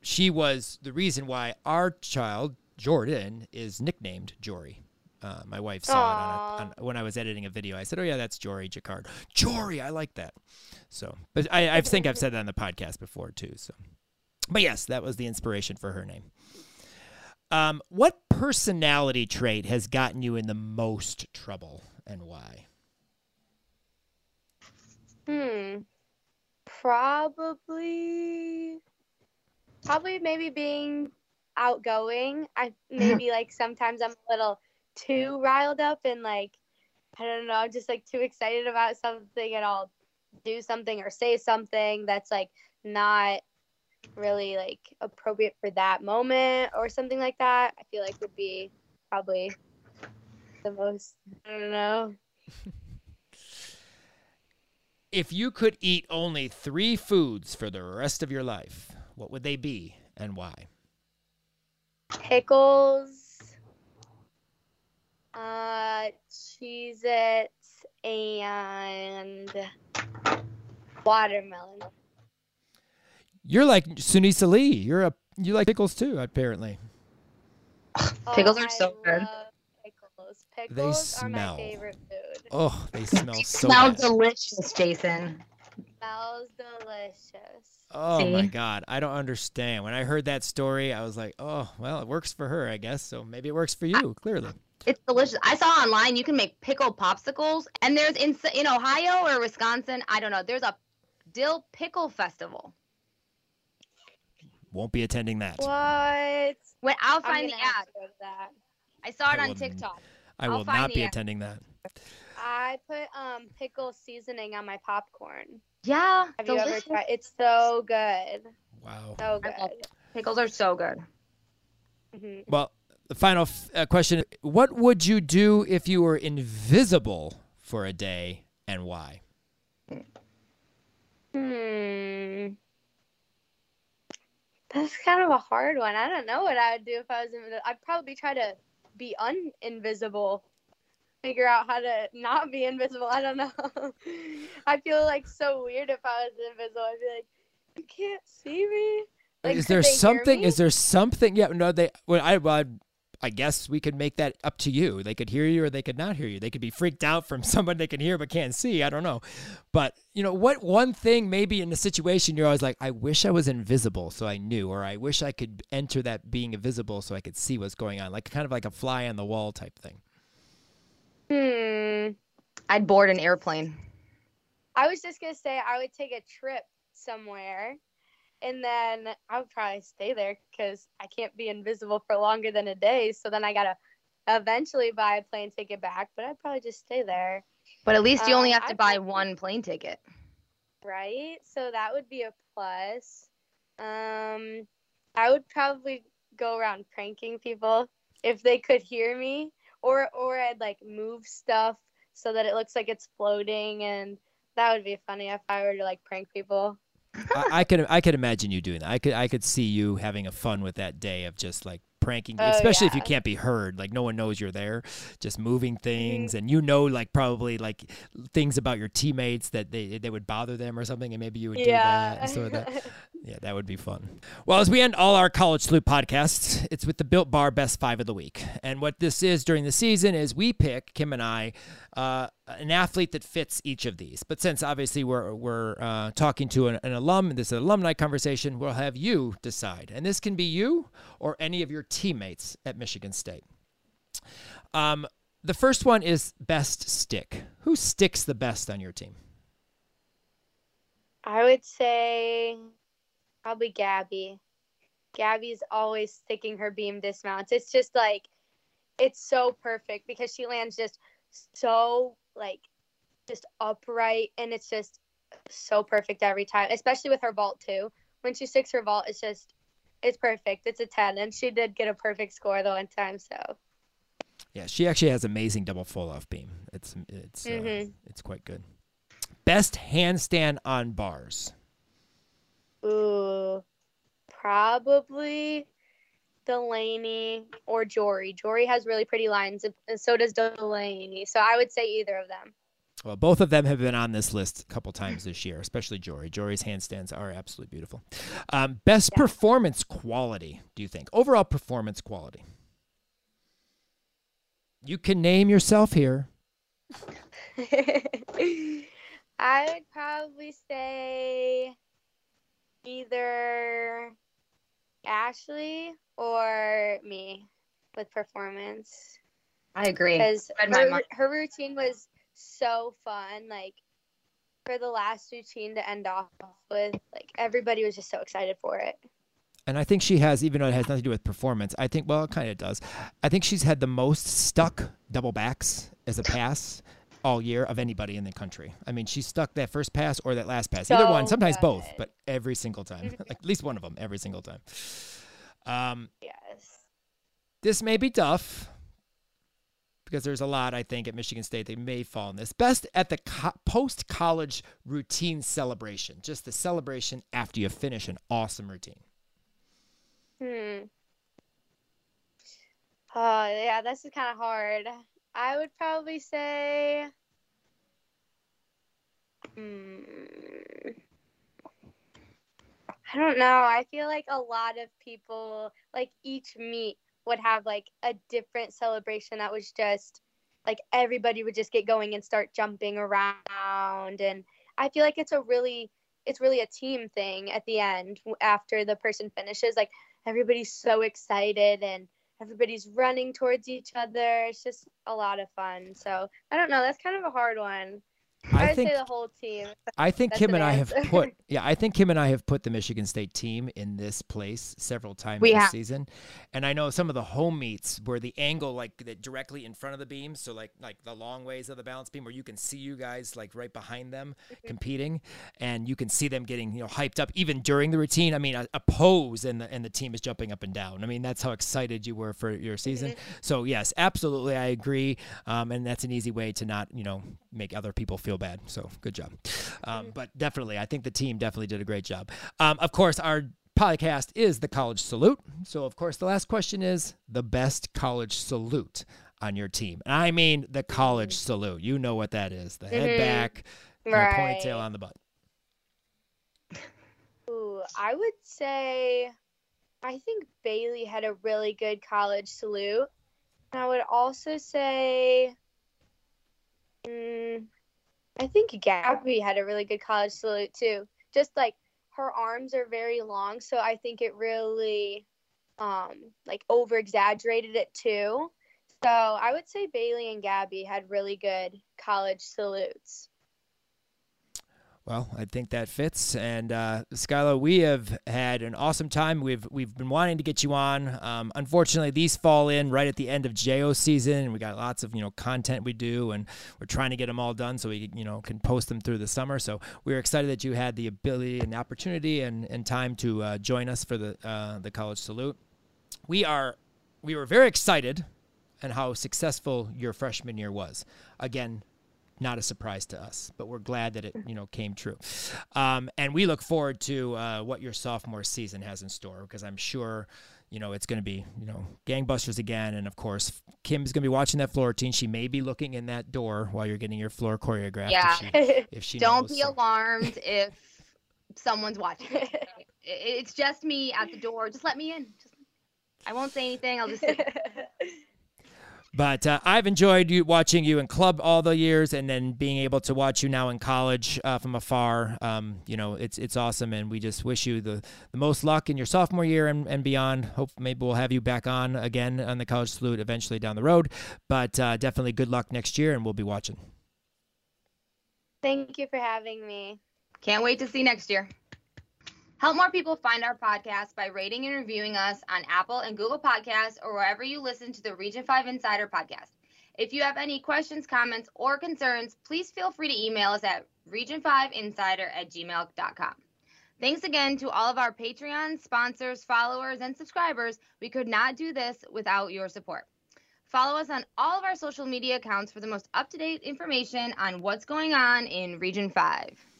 she was the reason why our child, Jordan, is nicknamed Jory. Uh, my wife saw it on, a, on when I was editing a video. I said, "Oh yeah, that's Jory Jacquard." Jory, I like that. So, but I, I think I've said that on the podcast before too. So, but yes, that was the inspiration for her name. Um, what personality trait has gotten you in the most trouble and why?
Hmm. Probably probably maybe being outgoing. I maybe like sometimes I'm a little too riled up and like I don't know, I'm just like too excited about something and I'll do something or say something that's like not really like appropriate for that moment or something like that. I feel like would be probably the most I don't know.
If you could eat only three foods for the rest of your life, what would they be and why?
Pickles, uh, Cheez Its, and watermelon.
You're like Sunisa Lee. You're a you like pickles too, apparently.
Pickles
Oh,
are so
I
good.
love Pickles. Pickles are
smell.
my favorite food.
Oh, they smell so
Smells
good.
delicious, Jason.
Smells delicious.
Oh my god, I don't understand. When I heard that story, I was like, "Oh, well, it works for her, I guess. So maybe it works for you, clearly."
It's delicious. I saw online you can make pickled popsicles, and there's in in Ohio or Wisconsin, I don't know. There's a dill pickle festival.
Won't be attending that.
What?
When I'll find the ad.
to go to that.
I saw it
I
on
will-
TikTok.
I
I'll
not be
ad.
attending that.
I put um pickle seasoning on my popcorn.
Yeah,
Have you ever tried? It's so good.
Wow.
So good.
Pickles are so good.
hmm
Well, the final f- uh, question: What would you do if you were invisible for a day, and why?
Hmm. That's kind of a hard one. I don't know what I would do if I was invisible. I'd probably try to be un-invisible. Figure out how to not be invisible. I don't know. I feel like so weird if I was invisible. I'd be like, you can't see me. Like,
is there something? Is there something? Yeah, no. They. Well, I. Well, I'd, I guess we could make that up to you. They could hear you or they could not hear you. They could be freaked out from someone they can hear but can't see. I don't know. But, you know, what one thing maybe in the situation you're always like, I wish I was invisible so I knew, or I wish I could enter that being invisible so I could see what's going on, like kind of like a fly on the wall type thing.
Hmm.
I'd board an airplane.
I was just gonna say I would take a trip somewhere, and then I would probably stay there because I can't be invisible for longer than a day. So then I gotta eventually buy a plane ticket back, but I'd probably just stay there,
But at least you only
Um,
have to
I'd
buy
probably-
one plane ticket.
right? So that would be a plus. Um, I would probably go around pranking people if they could hear me, or or I'd like move stuff so that it looks like it's floating, and that would be funny if I were to like prank people.
I, I could I could imagine you doing that. I could I could see you having a fun with that day of just like pranking,
Oh,
especially if you can't be heard. Like no one knows you're there, just moving
Mm-hmm.
things, and you know like probably like things about your teammates that they they would bother them or something, and maybe you would do that
Yeah.
and stuff like that. Yeah, that would be fun. Well, as we end all our College Salute podcasts, it's with the Built Bar Best Five of the Week. And what this is during the season is we pick, Kim and I, uh, an athlete that fits each of these. But since obviously we're, we're uh, talking to an, an alum, this is an alumni conversation, we'll have you decide. And this can be you or any of your teammates at Michigan State. Um, the first one is best stick. Who sticks the best on your team?
I would say probably Gabby. Gabby's always sticking her beam dismounts. It's just like it's so perfect because she lands just so like just upright and it's just so perfect every time, especially with her vault too. When she sticks her vault, it's just it's perfect. It's a 10 and she did get a perfect score the one time, so
Yeah, she actually has amazing double full off beam. It's it's uh,
Mhm.
it's quite good. Best handstand on bars.
Ooh, probably Delaney or Jory. Jory has really pretty lines, and so does Delaney. So I would say either of them.
Well, both of them have been on this list a couple times this year, especially Jory. Jory's handstands are absolutely beautiful. Um, best performance quality, do you think? Overall performance quality. You can name yourself here.
I would probably say either Ashley or me with performance.
I agree.
because her, her routine was so fun. Like for the last routine to end off with, like everybody was just so excited for it.
And I think she has, even though it has nothing to do with performance, I think, well, it kind of does. I think she's had the most stuck double backs as a pass all year of anybody in the country. I mean, she stuck that first pass or that last pass, either one, sometimes both, but every single time, like at least one of them every single time. Um,
Yes.
this may be tough because there's a lot I think at Michigan State they may fall in this. Best at the co- post college routine celebration, just the celebration after you finish an awesome routine.
Hmm. Oh yeah, this is kind of hard. I would probably say. Hmm. I don't know. I feel like a lot of people, like each meet, would have like a different celebration that was just like everybody would just get going and start jumping around, and I feel like it's a really, it's really a team thing at the end after the person finishes. Like everybody's so excited and everybody's running towards each other. It's just a lot of fun. So I don't know. That's kind of a hard one. I,
I think
say the whole team.
I think
That's
Kim
an
and I have put yeah, I think Kim and I have put the Michigan State team in this place several times
We
this
have.
season. And I know some of the home meets where the angle like the, directly in front of the beam, so like like the long ways of the balance beam where you can see you guys like right behind them
Mm-hmm.
competing and you can see them getting, you know, hyped up even during the routine. I mean, a, a pose and the and the team is jumping up and down. I mean, that's how excited you were for your season.
Mm-hmm.
So, yes, absolutely I agree. Um, and that's an easy way to not, you know, make other people feel bad. So, good job. Um, but definitely, I think the team definitely did a great job. Um, of course, our podcast is the college salute. So, of course, the last question is the best college salute on your team. And I mean the college salute. You know what that is the head
Mhm.
back,
Right.
ponytail on the butt.
Ooh, I would say, I think Bailey had a really good college salute. And I would also say, mm, I think Gabby had a really good college salute too. Just like her arms are very long, so I think it really um, like over exaggerated it too. So I would say Bailey and Gabby had really good college salutes.
Well, I think that fits. And uh, we have had an awesome time. We've we've been wanting to get you on. Um, unfortunately, these fall in right at the end of JO season. We got lots of you know content we do, and we're trying to get them all done so we you know can post them through the summer. So we're excited that you had the ability and opportunity and, and time to uh, join us for the uh, the college salute. We are we were very excited and how successful your freshman year was. Again, not a surprise to us, but we're glad that it you know came true. Um, and we look forward to uh, what your sophomore season has in store because I'm sure you know it's going to be you know gangbusters again. And of course, Kim's going to be watching that floor routine. She may be looking in that door while you're getting your floor choreographed.
Yeah.
If she, if she
Don't
knows,
be
so.
alarmed if someone's watching. It- It's just me at the door. Just let me in. Just, I won't say anything. I'll just sit.
But uh, I've enjoyed you watching you in club all the years, and then being able to watch you now in college uh, from afar. Um, you know, it's it's awesome, and we just wish you the, the most luck in your sophomore year and, and beyond. Hope maybe we'll have you back on again on the college salute eventually down the road. But uh, definitely good luck next year, and we'll be watching.
Thank you for having me.
Can't wait to see next year. Help more people find our podcast by rating and reviewing us on Apple and Google Podcasts or wherever you listen to the Region 5 Insider podcast. If you have any questions, comments, or concerns, please feel free to email us at region5insider at gmail.com. Thanks again to all of our Patreon sponsors, followers, and subscribers. We could not do this without your support. Follow us on all of our social media accounts for the most up to date information on what's going on in Region 5.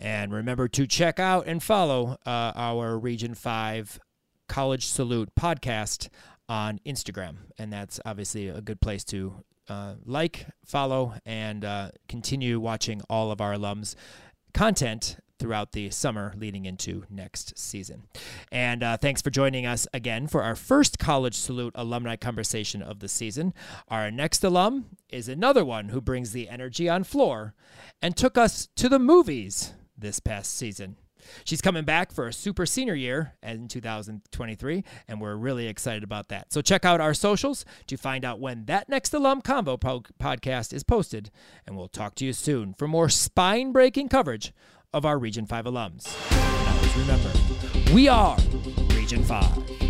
And remember to check out and follow uh, our Region 5 College Salute podcast on Instagram. And that's obviously a good place to uh, like, follow, and uh, continue watching all of our alums' content throughout the summer leading into next season. And uh, thanks for joining us again for our first College Salute alumni conversation of the season. Our next alum is another one who brings the energy on floor and took us to the movies this past season. She's coming back for a super senior year in 2023, and we're really excited about that. So check out our socials to find out when that next alum convo po- podcast is posted, and we'll talk to you soon for more spine breaking coverage of our Region 5 alums. And always remember, we are Region 5.